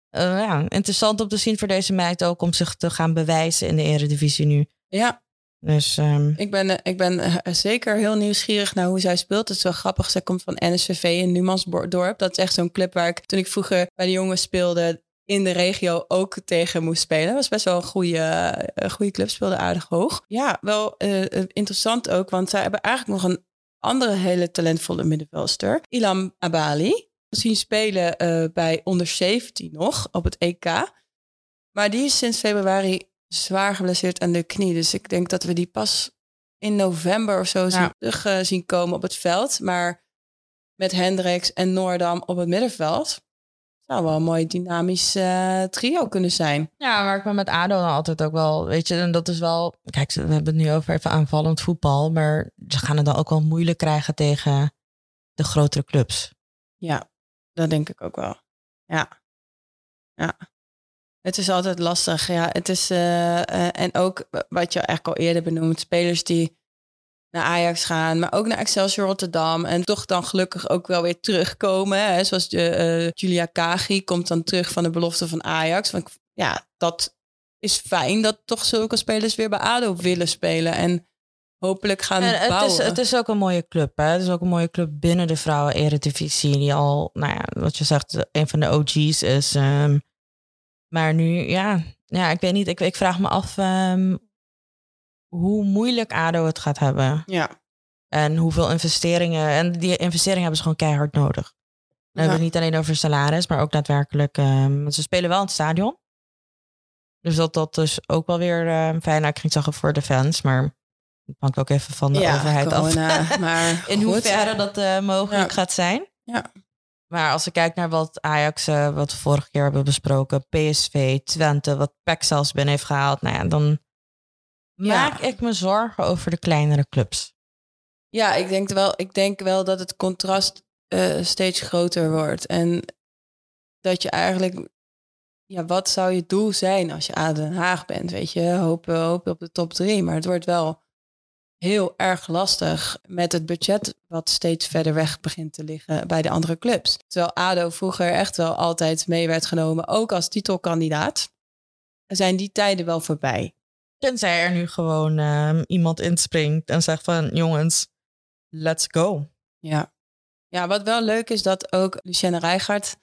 Speaker 2: eh, ja, interessant om te zien voor deze meid ook. Om zich te gaan bewijzen in de eredivisie nu.
Speaker 1: ja. ja,
Speaker 2: Dus ehm,
Speaker 1: ik ben, eh, ik ben eh, zeker heel nieuwsgierig naar hoe zij speelt. Het is wel grappig. Zij komt van NSVV in Numansdorp. Dat is echt zo'n club waar ik toen ik vroeger bij de jongens speelde in de regio ook tegen moest spelen. Dat was best wel een goede, een goede club. Speelde aardig hoog. Ja, wel eh, eh, interessant ook. Want zij hebben eigenlijk nog een andere hele talentvolle middenvelster. Ilam Abali. Zien spelen eh, bij onder 17 nog op het EK. Maar die is sinds februari zwaar geblesseerd aan de knie. Dus ik denk dat we die pas in november of zo
Speaker 2: Ja.
Speaker 1: zien, terug zien komen op het veld. Maar met Hendricks en Noordam op het middenveld... zou wel een mooi dynamisch eh, trio kunnen zijn.
Speaker 2: Ja, maar ik ben met ADO dan altijd ook wel, weet je, en dat is wel, kijk, we hebben het nu over even aanvallend voetbal, maar ze gaan het dan ook wel moeilijk krijgen tegen de grotere clubs.
Speaker 1: Ja, dat denk ik ook wel. Ja. Ja. Het is altijd lastig. Ja, het is. eh, eh, en ook wat je eigenlijk al eerder benoemd, spelers die naar Ajax gaan, maar ook naar Excelsior Rotterdam. En toch dan gelukkig ook wel weer terugkomen. Hè? Zoals de, eh, Julia Kagi komt dan terug van de belofte van Ajax. Want ja, dat is fijn dat toch zulke spelers weer bij ADO willen spelen. En hopelijk gaan
Speaker 2: En het,
Speaker 1: bouwen.
Speaker 2: is, het is ook een mooie club, hè? Het is ook een mooie club binnen de vrouwen-eredivisie, die al, nou ja, wat je zegt, een van de OG's is. ehm, maar nu, ja, ja, ik weet niet, ik, ik vraag me af ehm, hoe moeilijk ADO het gaat hebben.
Speaker 1: Ja,
Speaker 2: En hoeveel investeringen. En die investeringen hebben ze gewoon keihard nodig. Dan hebben we het niet alleen over salaris, maar ook daadwerkelijk. ehm, want ze spelen wel in het stadion. Dus dat, dat is ook wel weer ehm, fijn. Nou, ik ging zeggen voor de fans, maar het hangt ook even van de
Speaker 1: ja
Speaker 2: overheid af.
Speaker 1: corona, [laughs] maar
Speaker 2: In
Speaker 1: goed.
Speaker 2: hoeverre dat eh, mogelijk
Speaker 1: Ja.
Speaker 2: gaat zijn.
Speaker 1: Ja.
Speaker 2: Maar als ik kijk naar wat Ajax, eh, wat we vorige keer hebben besproken, PSV, Twente, wat PEC zelfs binnen heeft gehaald, nou ja, dan. Maak ik me zorgen over de kleinere clubs.
Speaker 1: Ja, ik denk wel, ik denk wel dat het contrast eh, steeds groter wordt. En dat je eigenlijk, ja, wat zou je doel zijn als je aan Den Haag bent? Weet je, hopen, hopen op de top drie. Maar het wordt wel heel erg lastig met het budget wat steeds verder weg begint te liggen bij de andere clubs. Terwijl ADO vroeger echt wel altijd mee werd genomen, ook als titelkandidaat. Zijn die tijden wel voorbij?
Speaker 2: Tenzij er nu gewoon ehm, iemand inspringt en zegt van jongens, let's go.
Speaker 1: Ja. ja, wat wel leuk is dat ook Lucienne Rijgaard,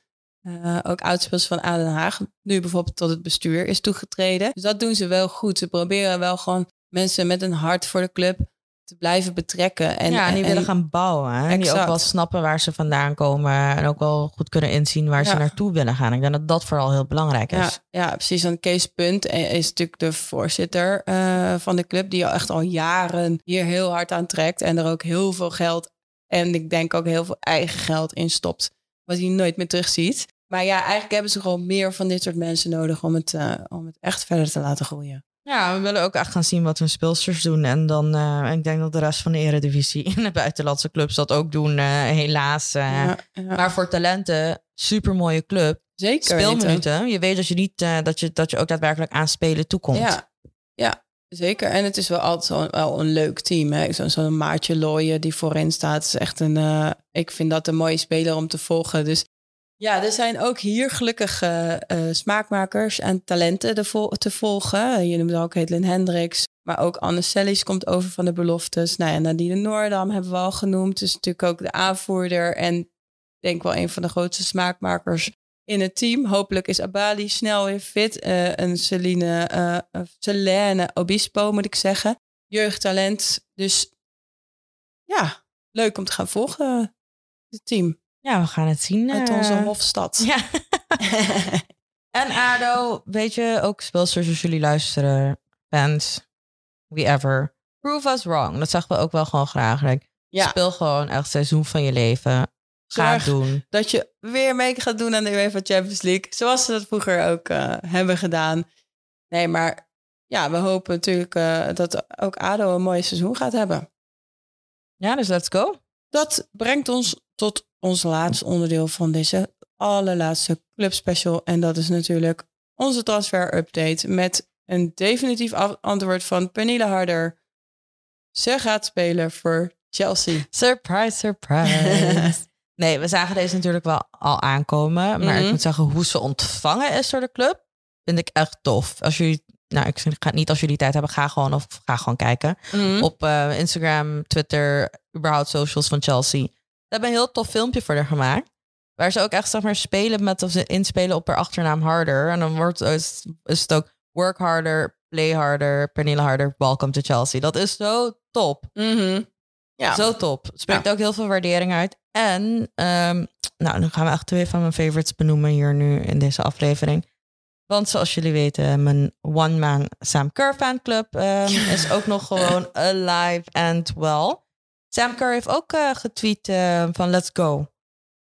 Speaker 1: eh ook oudspeels van Aden Haag, nu bijvoorbeeld tot het bestuur is toegetreden. Dus dat doen ze wel goed. Ze proberen wel gewoon mensen met een hart voor de club te blijven betrekken. En,
Speaker 2: ja, en die
Speaker 1: en-
Speaker 2: willen gaan bouwen. Hè? En die ook wel snappen waar ze vandaan komen. En ook wel goed kunnen inzien waar ze naartoe willen gaan. Ik denk dat dat vooral heel belangrijk is.
Speaker 1: ja, precies. Want Kees Punt is natuurlijk de voorzitter eh, van de club, die al echt al jaren hier heel hard aan trekt en er ook heel veel geld en ik denk ook heel veel eigen geld in stopt, wat hij nooit meer terugziet. Maar ja, eigenlijk hebben ze gewoon meer van dit soort mensen nodig om het, eh, om het echt verder te laten groeien.
Speaker 2: Ja, we willen ook echt gaan zien wat hun speelsters doen. En dan, eh, ik denk dat de rest van de eredivisie [laughs] in de buitenlandse clubs dat ook doen, eh, helaas. eh.
Speaker 1: Ja, ja.
Speaker 2: Maar voor talenten, super mooie club.
Speaker 1: zeker weten.
Speaker 2: Speelminuten. Je weet dat je niet dat, je, dat je ook daadwerkelijk aan spelen toekomt.
Speaker 1: Ja, ja, zeker. En het is wel altijd zo, wel een leuk team. hè. Zo- Zo'n Maartje Looyen die voorin staat. is echt een, ik vind dat een mooie speler om te volgen. Dus ja, er zijn ook hier gelukkig eh, eh, smaakmakers en talenten te, vol- te volgen. Je noemde ook Caitlin Hendricks. Maar ook Anne Sellies komt over van de beloftes. Nou ja, Nadine Noordam hebben we al genoemd. Dus natuurlijk ook de aanvoerder. En denk wel een van de grootste smaakmakers in het team. Hopelijk is Abali snel weer fit. Eh een Celine, eh of Selene Obispo moet ik zeggen. Jeugdtalent. Dus ja, leuk om te gaan volgen, het team.
Speaker 2: Ja, we gaan het zien.
Speaker 1: uit
Speaker 2: eh.
Speaker 1: onze hofstad. [laughs]
Speaker 2: Ja. [laughs] en ADO, weet je, ook speelsters als jullie luisteren, fans, wie ever. Prove us wrong. Dat zeggen we ook wel gewoon graag. Like,
Speaker 1: Ja.
Speaker 2: Speel gewoon echt seizoen van je leven. Ga doen.
Speaker 1: dat je weer mee gaat doen aan de UEFA Champions League. Zoals ze dat vroeger ook eh, hebben gedaan. Nee, maar ja, we hopen natuurlijk eh, dat ook ADO een mooi seizoen gaat hebben.
Speaker 2: Ja, dus let's go.
Speaker 1: Dat brengt ons tot ons laatste onderdeel van deze allerlaatste clubspecial. En dat is natuurlijk onze transfer update met een definitief antwoord van Pernille Harder. Ze gaat spelen voor Chelsea.
Speaker 2: Surprise, surprise. [laughs] nee, we zagen deze natuurlijk wel al aankomen. Maar
Speaker 1: Mhm.
Speaker 2: ik moet zeggen, hoe ze ontvangen is door de club, vind ik echt tof. Als jullie, nou, ik ga niet als jullie tijd hebben, ga gewoon of ga gewoon kijken.
Speaker 1: Mhm.
Speaker 2: Op eh, Instagram, Twitter, überhaupt socials van Chelsea. Ze hebben een heel tof filmpje voor haar gemaakt. Waar ze ook echt zeg maar spelen met of ze inspelen op haar achternaam harder. En dan wordt is, is het ook work harder, play harder, Pernille harder, welcome to Chelsea. Dat is zo top.
Speaker 1: Mhm. Ja.
Speaker 2: Zo top. Spreekt ook heel veel waardering uit. En, ehm, nou, dan gaan we echt twee van mijn favorites benoemen hier nu in deze aflevering. Want zoals jullie weten, mijn one-man Sam Kerr fanclub ehm, [laughs] is ook nog gewoon alive and well. Sam Kerr heeft ook eh, getweet eh, van let's go.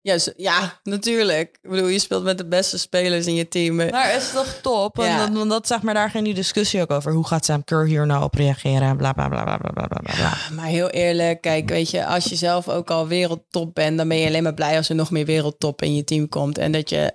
Speaker 1: Ja, zo- ja, natuurlijk. Ik bedoel, je speelt met de beste spelers in je team.
Speaker 2: Maar is toch top?
Speaker 1: Ja.
Speaker 2: En dat, want dat, zeg maar, daar ging die discussie ook over. Hoe gaat Sam Kerr hier nou op reageren? Bla, bla, bla, bla, bla, bla, bla, bla.
Speaker 1: Maar heel eerlijk, kijk, weet je, als je zelf ook al wereldtop bent, dan ben je alleen maar blij als er nog meer wereldtop in je team komt. En dat je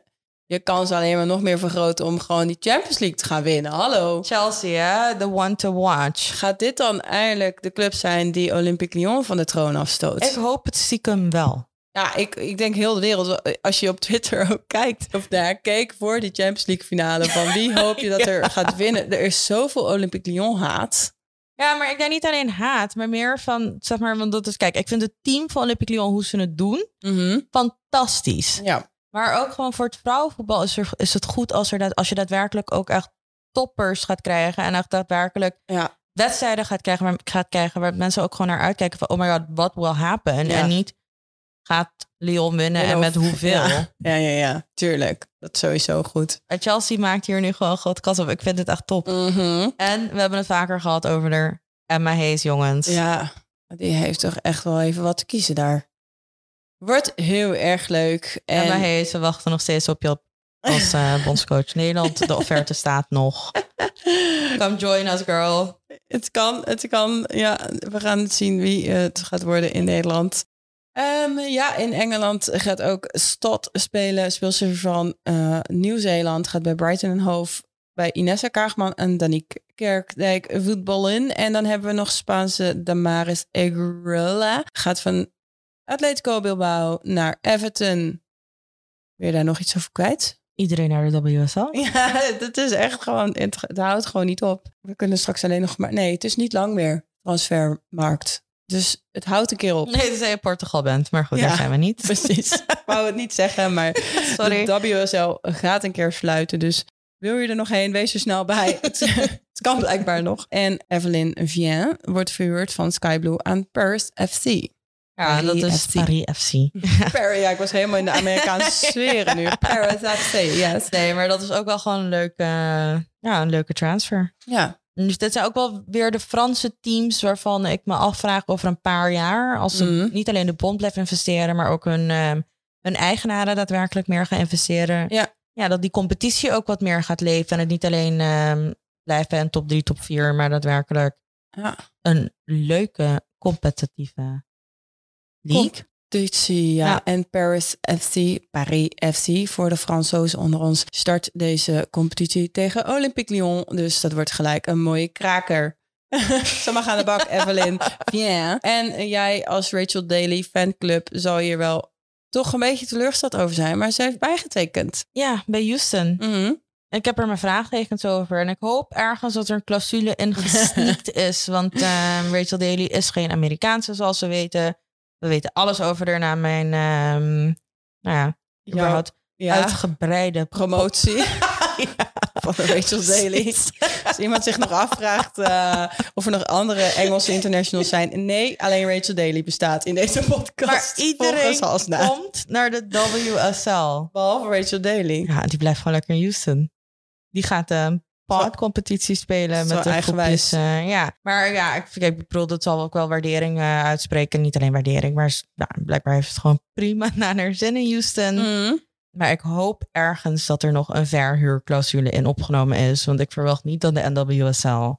Speaker 1: je kans alleen maar nog meer vergroot om gewoon die Champions League te gaan winnen. Hallo.
Speaker 2: Chelsea, hè? The one to watch.
Speaker 1: Gaat dit dan eigenlijk de club zijn die Olympique Lyon van de troon afstoot?
Speaker 2: Ik hoop het stiekem wel.
Speaker 1: Ja, ik, ik denk heel de wereld, als je op Twitter ook kijkt of daar keek voor die Champions League finale, van wie [laughs] hoop je dat er gaat winnen? Er is zoveel Olympique Lyon haat.
Speaker 2: Ja, maar ik denk niet alleen haat, maar meer van, zeg maar, want dat is, kijk, ik vind het team van Olympique Lyon, hoe ze het doen, fantastisch.
Speaker 1: Ja.
Speaker 2: Maar ook gewoon voor het vrouwenvoetbal is, er, is het goed als, er dat, als je daadwerkelijk ook echt toppers gaat krijgen en echt daadwerkelijk
Speaker 1: Ja.
Speaker 2: wedstrijden gaat krijgen, waar, gaat krijgen waar mensen ook gewoon naar uitkijken van, oh my god, what will happen?
Speaker 1: Ja.
Speaker 2: En niet gaat Lyon winnen en met hoeveel.
Speaker 1: Ja, ja, ja, ja, tuurlijk. Dat is sowieso goed.
Speaker 2: Maar Chelsea maakt hier nu gewoon groot kans op. Ik vind het echt top.
Speaker 1: Mhm.
Speaker 2: En we hebben het vaker gehad over de Emma Hayes jongens.
Speaker 1: Ja, die heeft toch echt wel even wat te kiezen daar. Wordt heel erg leuk. En
Speaker 2: Hayes, we wachten nog steeds op je als eh, [laughs] bondscoach Nederland. De offerte staat nog. [laughs] Come join us, girl.
Speaker 1: het kan, het kan. Ja, we gaan het zien wie het gaat worden in Nederland. Ehm, ja, in Engeland gaat ook Stott spelen. Speelster van eh, Nieuw-Zeeland gaat bij Brighton en Hove bij Inessa Kaagman en Danique Kerkdijk voetballen. En dan hebben we nog Spaanse Damaris Egrella. Gaat van Atletico Bilbao naar Everton. Wil je daar nog iets over kwijt?
Speaker 2: Iedereen naar de WSL? [laughs]
Speaker 1: Ja, dat is echt gewoon, het, het houdt gewoon niet op. We kunnen straks alleen nog maar, nee, het is niet lang meer transfermarkt. Dus het houdt een keer op.
Speaker 2: Nee, tenzij je Portugal bent. Maar goed,
Speaker 1: Ja.
Speaker 2: daar zijn we niet.
Speaker 1: Precies. [laughs] Ik wou het niet zeggen, maar [laughs]
Speaker 2: Sorry.
Speaker 1: de WSL gaat een keer sluiten. Dus wil je er nog heen, wees er snel bij. het, het kan blijkbaar nog. En Evelyn Vien wordt verhuurd van Sky Blue aan Paris FC.
Speaker 2: Ja, dat is
Speaker 1: FC.
Speaker 2: Paris FC. [laughs]
Speaker 1: Paris, ja, ik was helemaal in de Amerikaanse [laughs] sferen nu. Paris FC, yes.
Speaker 2: Nee, maar dat is ook wel gewoon een leuke, ja, een leuke transfer.
Speaker 1: Ja,
Speaker 2: Dus dit zijn ook wel weer de Franse teams waarvan ik me afvraag over een paar jaar. Als ze
Speaker 1: Mhm.
Speaker 2: niet alleen de bond blijven investeren, maar ook hun, ehm, hun eigenaren daadwerkelijk meer gaan investeren.
Speaker 1: Ja.
Speaker 2: ja, dat die competitie ook wat meer gaat leven. En het niet alleen ehm, blijven en top 3, top 4, maar daadwerkelijk
Speaker 1: Ja.
Speaker 2: een leuke competitieve.
Speaker 1: Competitie, ja.
Speaker 2: Ja.
Speaker 1: En Paris FC, Paris FC, voor de Fransozen onder ons, start deze competitie tegen Olympique Lyon. Dus dat wordt gelijk een mooie kraker. [laughs] Zo mag aan de bak, [laughs] Evelyn. Bien. En jij als Rachel Daly fanclub zal hier wel toch een beetje teleurgesteld over zijn, maar ze heeft bijgetekend.
Speaker 2: Ja, bij Houston.
Speaker 1: Mhm.
Speaker 2: Ik heb er mijn vraagtekens over. En ik hoop ergens dat er een clausule in gesneakt [laughs] is. Want ehm, Rachel Daly is geen Amerikaanse, zoals we weten. We weten alles over haar na mijn ehm, nou ja,
Speaker 1: ja.
Speaker 2: uitgebreide
Speaker 1: Promotie. [laughs] van de Rachel Daly. Als iemand zich nog afvraagt uh, of er nog andere Engelse internationals zijn. Nee, alleen Rachel Daly bestaat in deze podcast.
Speaker 2: Maar iedereen komt naar de WSL.
Speaker 1: Behalve Rachel Daly.
Speaker 2: Ja, die blijft gewoon lekker in Houston. Die gaat de competitie spelen met de eigenwijs. Uh, ja, maar ja, ik, ik bedoel, dat zal ook wel waardering uh, uitspreken. Niet alleen waardering, maar ja, blijkbaar heeft het gewoon [laughs] prima naar haar zin in Houston.
Speaker 1: Mm.
Speaker 2: Maar ik hoop ergens dat er nog een verhuurclausule in opgenomen is. Want ik verwacht niet dat de NWSL.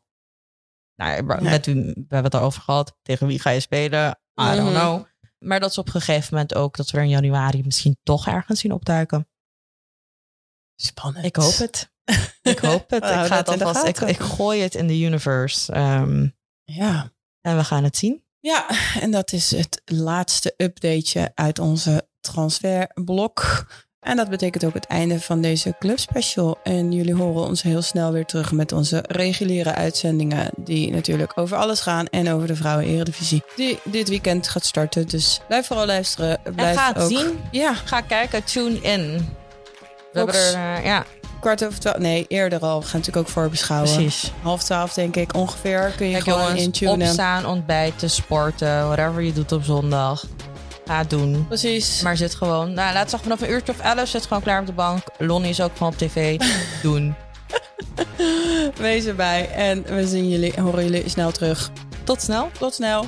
Speaker 2: Nou, met u, we hebben het erover gehad. Tegen wie ga je spelen? I don't mhm. know. Maar dat ze op een gegeven moment ook dat we er in januari misschien toch ergens zien opduiken.
Speaker 1: Spannend.
Speaker 2: Ik hoop het. [laughs] ik hoop het. ik, ga het alvast, ik, ik, gooi het in de universe. Ehm,
Speaker 1: ja.
Speaker 2: En we gaan het zien.
Speaker 1: Ja, en dat is het laatste updateje uit onze transferblok. En dat betekent ook het einde van deze Club Special. En jullie horen ons heel snel weer terug met onze reguliere uitzendingen. Die natuurlijk over alles gaan. En over de Vrouwen Eredivisie. Die dit weekend gaat starten. Dus blijf vooral luisteren. Blijf
Speaker 2: en ga het
Speaker 1: ook...
Speaker 2: zien.
Speaker 1: Ja.
Speaker 2: Ga kijken. Tune in. We hebben er, uh, ja.
Speaker 1: Kwart over twaalf. Nee, eerder al. We gaan natuurlijk ook voorbeschouwen.
Speaker 2: Precies.
Speaker 1: Half twaalf denk ik ongeveer. Kun je
Speaker 2: Kijk,
Speaker 1: gewoon
Speaker 2: jongens,
Speaker 1: intunen.
Speaker 2: opstaan, ontbijten, sporten. Whatever je doet op zondag. Ga doen.
Speaker 1: Precies.
Speaker 2: Maar zit gewoon, nou, laat zeggen vanaf een uurtje of elf, zit gewoon klaar op de bank. Lonnie is ook gewoon op tv. [laughs] doen.
Speaker 1: Wees erbij. En we zien jullie, horen jullie snel terug.
Speaker 2: Tot snel.
Speaker 1: Tot snel.